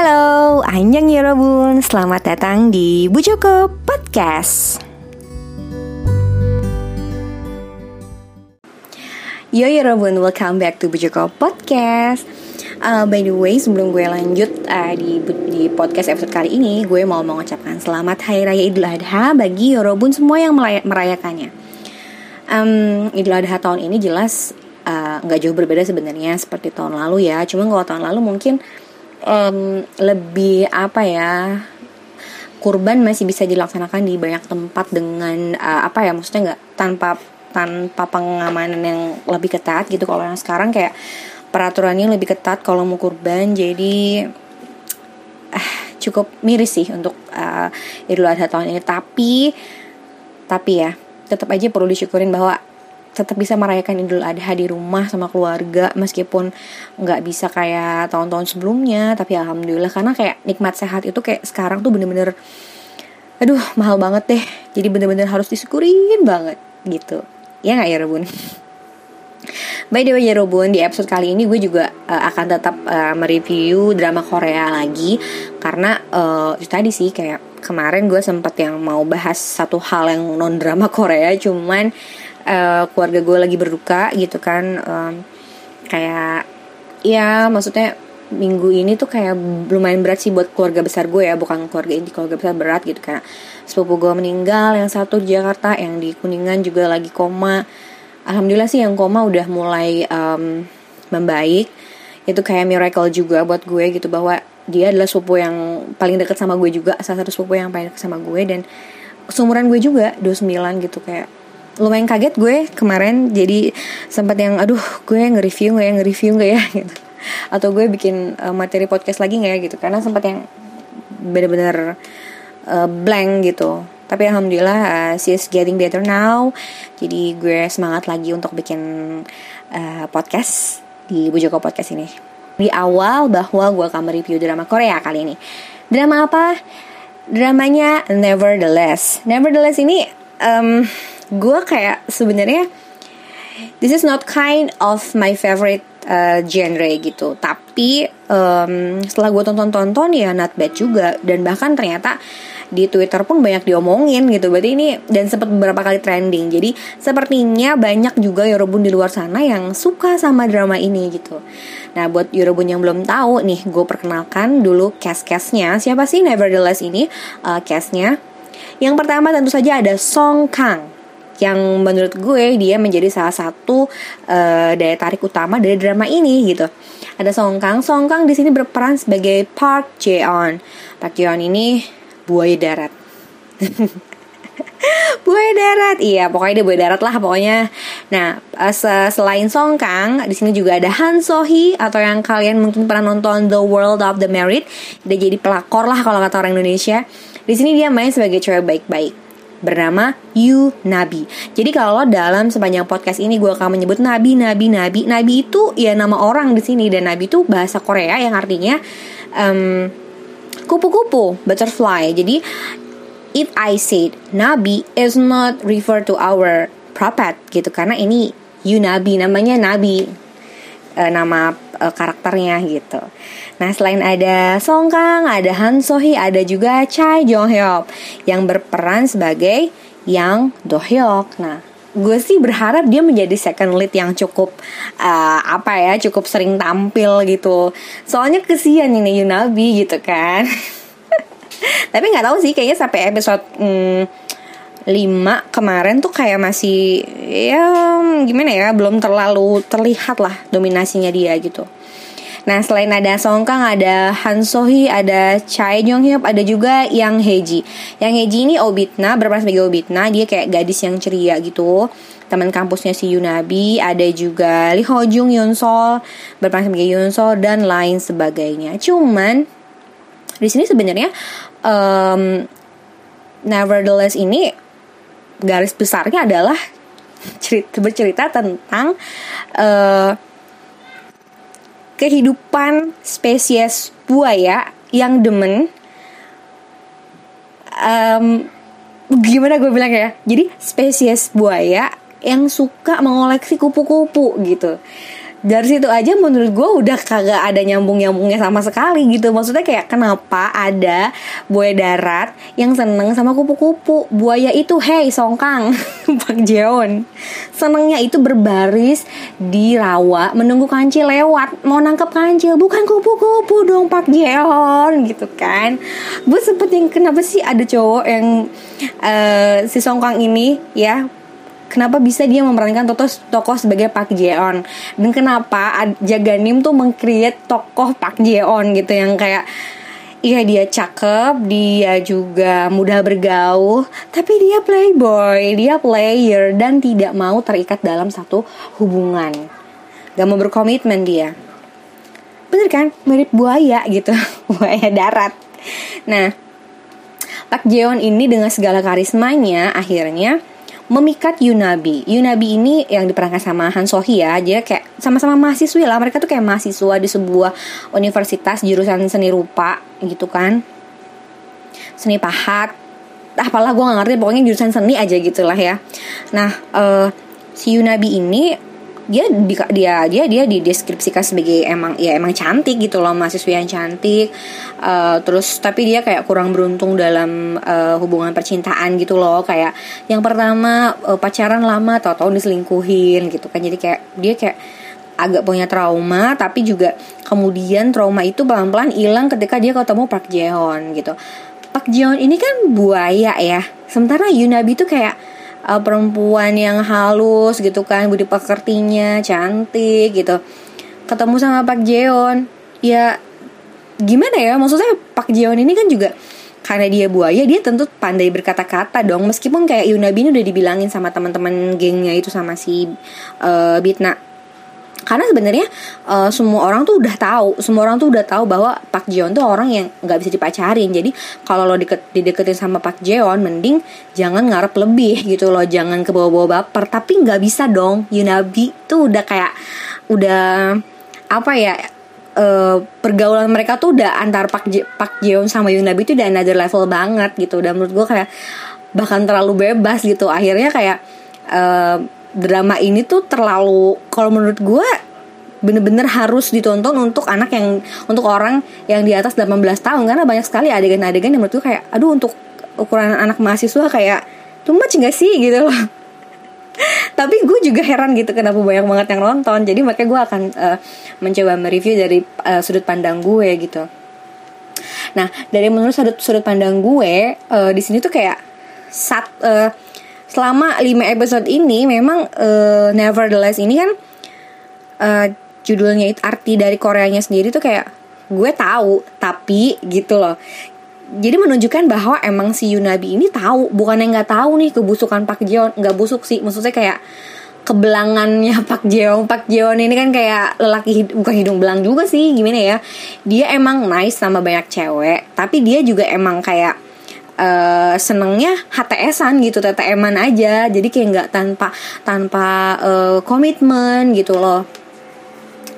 Halo, Anjang Yorobun, selamat datang di Bu Joko Podcast. Yo Yorobun, welcome back to Bu Joko Podcast. Uh, By the way, sebelum gue lanjut uh, di, di podcast episode kali ini Gue mau mengucapkan selamat Hari Raya Idul Adha bagi Yorobun semua yang merayakannya. Um, Idul Adha tahun ini jelas uh, nggak uh, jauh berbeda sebenarnya seperti tahun lalu ya. Cuma kalau tahun lalu mungkin um, lebih apa ya kurban masih bisa dilaksanakan di banyak tempat dengan uh, apa ya maksudnya nggak tanpa tanpa pengamanan yang lebih ketat gitu. Kalau yang sekarang kayak peraturannya lebih ketat kalau mau kurban. Jadi uh, cukup miris sih untuk uh, Idul Adha tahun ini. Tapi tapi ya tetap aja perlu disyukurin bahwa tetap bisa merayakan Idul Adha di rumah sama keluarga meskipun nggak bisa kayak tahun-tahun sebelumnya tapi alhamdulillah karena kayak nikmat sehat itu kayak sekarang tuh bener-bener aduh mahal banget deh. Jadi bener-bener harus disyukurin banget gitu. Ya nggak ya Robun? By the way ya Robun, di episode kali ini gue juga uh, akan tetap uh, mereview drama Korea lagi. Karena uh, itu tadi sih kayak kemarin gue sempet yang mau bahas satu hal yang non drama Korea Cuman keluarga gue lagi berduka gitu kan um, kayak ya maksudnya minggu ini tuh kayak lumayan berat sih buat keluarga besar gue ya bukan keluarga inti keluarga besar berat gitu kayak sepupu gue meninggal yang satu di Jakarta yang di Kuningan juga lagi koma. Alhamdulillah sih yang koma udah mulai um, membaik. Itu kayak miracle juga buat gue gitu bahwa dia adalah sepupu yang paling dekat sama gue juga salah satu sepupu yang paling dekat sama gue dan seumuran gue juga 29 gitu kayak lumayan kaget gue kemarin jadi sempat yang aduh gue nge-review nggak ya nge-review nggak ya? Gitu. Atau gue bikin uh, materi podcast lagi nggak ya gitu. Karena sempat yang bener-bener uh, blank gitu. Tapi alhamdulillah uh, she's getting better now. Jadi gue semangat lagi untuk bikin uh, podcast di Bujoko Podcast ini. Di awal bahwa gue akan mereview drama Korea kali ini. Drama apa? Dramanya Nevertheless. Nevertheless ini um, gue kayak sebenarnya this is not kind of my favorite uh, genre gitu. Tapi um, setelah gue tonton-tonton ya not bad juga. Dan bahkan ternyata di Twitter pun banyak diomongin gitu. Berarti ini dan sempat beberapa kali trending. Jadi sepertinya banyak juga Yorobun di luar sana yang suka sama drama ini gitu. Nah buat Yorobun yang belum tahu nih gue perkenalkan dulu cast-castnya. Siapa sih Nevertheless ini? Uh, castnya yang pertama tentu saja ada Song Kang yang menurut gue dia menjadi salah satu uh, daya tarik utama dari drama ini gitu. Ada Song Kang. Song Kang di sini berperan sebagai Park Jae-on. Park Jae-on ini buaya darat. buaya darat, iya pokoknya dia buaya darat lah pokoknya. Nah uh, selain Song Kang, di sini juga ada Han So Hee atau yang kalian mungkin pernah nonton The World of the Married. Dia jadi pelakor lah kalau kata orang Indonesia. Di sini dia main sebagai cewek baik-baik bernama Yu Nabi. Jadi kalau dalam sepanjang podcast ini gue akan menyebut Nabi, Nabi, Nabi. Nabi itu ya nama orang di sini dan Nabi itu bahasa Korea yang artinya um, kupu-kupu, butterfly. Jadi if I said Nabi is not refer to our prophet gitu karena ini Yu Nabi namanya Nabi e, nama e, karakternya gitu. Nah selain ada Song Kang, ada Han So Hee, ada juga Chai Jong Hyuk yang berperan sebagai Yang Do Hyuk. Nah gue sih berharap dia menjadi second lead yang cukup uh, apa ya cukup sering tampil gitu. Soalnya kesian ini Yunabi gitu kan. Tapi nggak tahu sih kayaknya sampai episode hmm, 5 kemarin tuh kayak masih ya gimana ya belum terlalu terlihat lah dominasinya dia gitu. Nah selain ada Song Kang ada Han So Hee ada Chai Jong Hyuk ada juga Yang Heji Yang Heji ini Obitna berperan sebagai Obitna dia kayak gadis yang ceria gitu. Teman kampusnya si Yunabi ada juga Lee Ho Jung Yun Sol berperan sebagai Yun Sol dan lain sebagainya. Cuman di sini sebenarnya um, nevertheless ini garis besarnya adalah cerita bercerita tentang uh, kehidupan spesies buaya yang demen. Um, gimana gue bilang ya? Jadi spesies buaya yang suka mengoleksi kupu-kupu gitu dari situ aja menurut gue udah kagak ada nyambung nyambungnya sama sekali gitu. Maksudnya kayak kenapa ada buaya darat yang seneng sama kupu-kupu? Buaya itu hey songkang Pak Jeon. Senengnya itu berbaris di rawa menunggu kancil lewat. Mau nangkep kancil bukan kupu-kupu dong Pak Jeon gitu kan. Gue sempet yang kenapa sih ada cowok yang uh, si songkang ini ya kenapa bisa dia memerankan tokoh tokoh sebagai Pak Jeon dan kenapa Jaganim tuh mengcreate tokoh Pak Jeon gitu yang kayak Iya dia cakep, dia juga mudah bergaul, tapi dia playboy, dia player dan tidak mau terikat dalam satu hubungan. Gak mau berkomitmen dia. Bener kan? Mirip buaya gitu, buaya darat. Nah, Pak Jeon ini dengan segala karismanya akhirnya memikat Yunabi. Yunabi ini yang diperankan sama Han Sohee ya. Dia kayak sama-sama mahasiswa lah. Mereka tuh kayak mahasiswa di sebuah universitas jurusan seni rupa gitu kan. Seni pahat. Apalah gue gak ngerti pokoknya jurusan seni aja gitu lah ya. Nah, uh, si Yunabi ini dia di, dia dia dia dideskripsikan sebagai emang ya emang cantik gitu loh mahasiswa yang cantik. Uh, terus tapi dia kayak kurang beruntung dalam uh, hubungan percintaan gitu loh. Kayak yang pertama uh, pacaran lama atau tahun diselingkuhin gitu kan. Jadi kayak dia kayak agak punya trauma tapi juga kemudian trauma itu pelan-pelan hilang ketika dia ketemu Park Jeon gitu. Park Jeon ini kan buaya ya. Sementara Yunabi tuh kayak uh, perempuan yang halus gitu kan budi pekertinya cantik gitu. Ketemu sama Pak Jeon. Ya gimana ya maksudnya Pak Jeon ini kan juga karena dia buaya dia tentu pandai berkata-kata dong. Meskipun kayak Yunabi ini udah dibilangin sama teman-teman gengnya itu sama si uh, Bitna karena sebenarnya uh, semua orang tuh udah tahu semua orang tuh udah tahu bahwa Pak Jeon tuh orang yang nggak bisa dipacarin. Jadi kalau lo deket, dideketin sama Pak Jeon mending jangan ngarep lebih gitu loh. Jangan ke bawah-bawah baper. Tapi nggak bisa dong. Yunabi tuh udah kayak udah apa ya uh, pergaulan mereka tuh udah antar Pak Je Pak Jeon sama Yunabi tuh udah another level banget gitu. Dan menurut gue kayak bahkan terlalu bebas gitu. Akhirnya kayak uh, drama ini tuh terlalu kalau menurut gue bener-bener harus ditonton untuk anak yang untuk orang yang di atas 18 tahun. Karena banyak sekali adegan-adegan yang menurut gue kayak aduh untuk ukuran anak mahasiswa kayak too much gak sih? Gitu loh. Tapi gue juga heran gitu kenapa banyak banget yang nonton. Jadi makanya gue akan uh, mencoba mereview dari uh, sudut pandang gue gitu. Nah dari menurut sudut sudut pandang gue uh, di sini tuh kayak sat uh, selama 5 episode ini memang uh, nevertheless ini kan uh, judulnya itu arti dari Koreanya sendiri tuh kayak gue tahu tapi gitu loh. Jadi menunjukkan bahwa emang si Yunabi ini tahu bukan yang nggak tahu nih kebusukan Pak Jeon nggak busuk sih. Maksudnya kayak kebelangannya Pak Jeon Pak Jeon ini kan kayak lelaki bukan hidung belang juga sih gimana ya. Dia emang nice sama banyak cewek tapi dia juga emang kayak uh, senengnya HTSan gitu TTM-an aja. Jadi kayak nggak tanpa tanpa uh, komitmen gitu loh.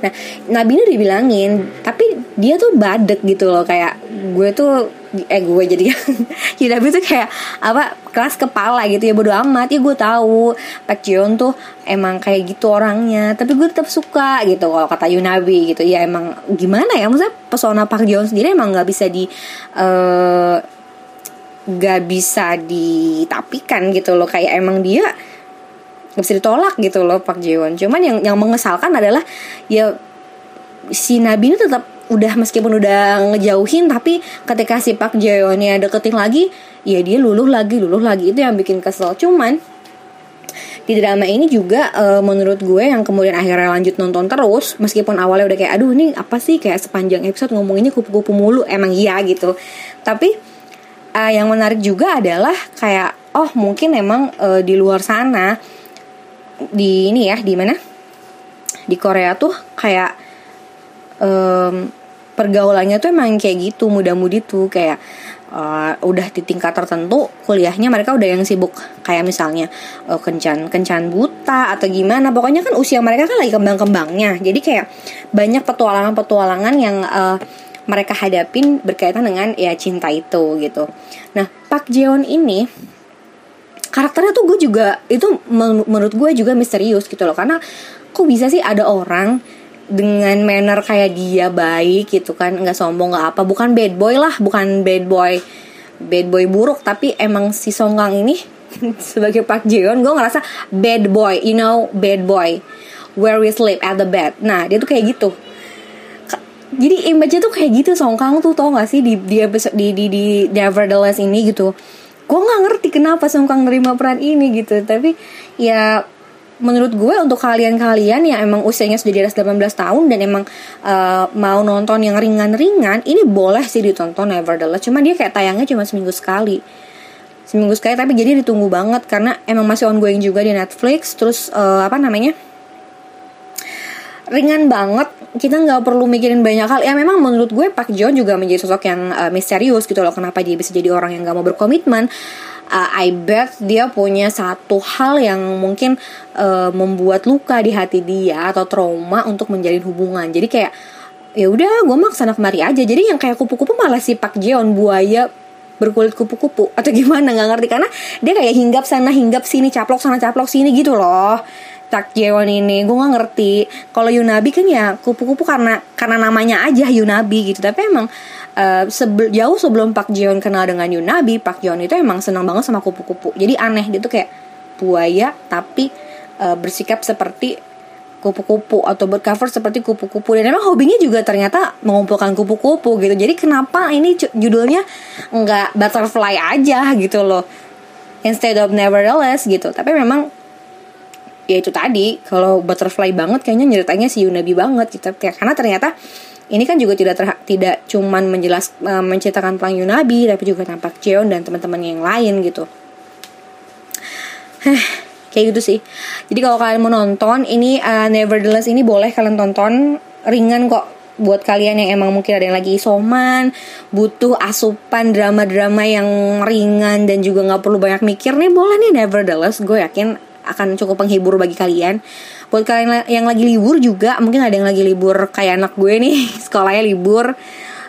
Nah, Nabi ini dibilangin, tapi dia tuh badek gitu loh. Kayak gue tuh eh gue jadi Nabi tuh kayak apa kelas kepala gitu ya bodo amat. Ya gue tahu Pak Jeon tuh emang kayak gitu orangnya tapi gue tetap suka gitu. Kalau kata Yunabi gitu ya emang gimana ya? Maksudnya pesona Pak Jeon sendiri emang nggak bisa di uh, gak bisa ditapikan gitu loh. Kayak emang dia gak bisa ditolak gitu loh Pak Jeon cuman yang yang mengesalkan adalah ya si Nabi ini tetap udah meskipun udah ngejauhin tapi ketika si Pak Jeonnya deketin lagi ya dia luluh lagi luluh lagi. Itu yang bikin kesel. Cuman di drama ini juga uh, menurut gue yang kemudian akhirnya lanjut nonton terus meskipun awalnya udah kayak aduh ini apa sih? Kayak sepanjang episode ngomonginnya kupu-kupu mulu. Emang iya gitu. Tapi uh, yang menarik juga adalah kayak oh mungkin emang uh, di luar sana di ini ya di mana? Di Korea tuh kayak um, pergaulannya tuh emang kayak gitu muda-mudi tuh kayak uh, udah di tingkat tertentu kuliahnya mereka udah yang sibuk. Kayak misalnya uh, kencan kencan buta atau gimana. Pokoknya kan usia mereka kan lagi kembang-kembangnya. Jadi kayak banyak petualangan-petualangan yang uh, mereka hadapin berkaitan dengan ya cinta itu gitu. Nah, Pak Jeon ini karakternya tuh gue juga itu menurut gue juga misterius gitu loh. Karena kok bisa sih ada orang dengan manner kayak dia baik gitu kan nggak sombong nggak apa. Bukan bad boy lah bukan bad boy bad boy buruk. Tapi emang si Songkang ini sebagai Park Jeon gue ngerasa bad boy you know bad boy. Where we sleep at the bed. Nah dia tuh kayak gitu jadi image tuh kayak gitu Song Kang tuh tau gak sih? Di di episode di di, di Nevertheless ini gitu. Gue nggak ngerti kenapa Song Kang nerima peran ini gitu. Tapi ya menurut gue untuk kalian-kalian yang emang usianya sudah di atas 18 tahun dan emang uh, mau nonton yang ringan-ringan ini boleh sih ditonton Nevertheless. Cuma dia kayak tayangnya cuma seminggu sekali. Seminggu sekali tapi jadi ditunggu banget karena emang masih ongoing juga di Netflix. Terus uh, apa namanya ringan banget. Kita nggak perlu mikirin banyak hal. Ya memang menurut gue Pak John juga menjadi sosok yang uh, misterius gitu loh. Kenapa dia bisa jadi orang yang nggak mau berkomitmen? Uh, I bet dia punya satu hal yang mungkin uh, membuat luka di hati dia atau trauma untuk menjalin hubungan. Jadi kayak ya udah gue mah ke sana kemari aja. Jadi yang kayak kupu-kupu malah si Pak Jeon buaya berkulit kupu-kupu atau gimana nggak ngerti. Karena dia kayak hinggap sana hinggap sini caplok sana caplok sini gitu loh. Tak Jeon ini gue nggak ngerti. Kalau Yunabi kan ya kupu-kupu karena karena namanya aja Yunabi gitu. Tapi emang uh, sebel, jauh sebelum Pak Jeon kenal dengan Yunabi Pak Jeon itu emang senang banget sama kupu-kupu. Jadi aneh dia tuh kayak buaya tapi uh, bersikap seperti kupu-kupu atau bercover seperti kupu-kupu. Dan emang hobinya juga ternyata mengumpulkan kupu-kupu gitu. Jadi kenapa ini judulnya nggak butterfly aja gitu loh. Instead of nevertheless gitu. Tapi memang ya itu tadi kalau butterfly banget kayaknya nyeritanya si Yunabi banget gitu. Karena ternyata ini kan juga tidak ter, tidak cuman menjelas uh, menceritakan tentang Yunabi tapi juga tampak Jeon dan teman-teman yang lain gitu kayak gitu sih jadi kalau kalian mau nonton ini uh, Nevertheless ini boleh kalian tonton ringan kok buat kalian yang emang mungkin ada yang lagi isoman butuh asupan drama-drama yang ringan dan juga nggak perlu banyak mikir nih boleh nih Nevertheless gue yakin akan cukup penghibur bagi kalian. Buat kalian yang lagi libur juga, mungkin ada yang lagi libur kayak anak gue nih, sekolahnya libur.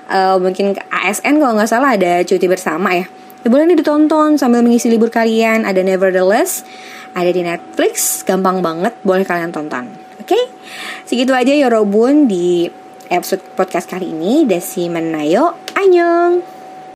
Uh, mungkin ASN kalau nggak salah ada cuti bersama ya. Ya boleh nih ditonton sambil mengisi libur kalian. Ada Nevertheless, ada di Netflix, gampang banget, boleh kalian tonton. Oke, okay? segitu aja Yorobun di episode podcast kali ini. Desi Menayo, Annyeong!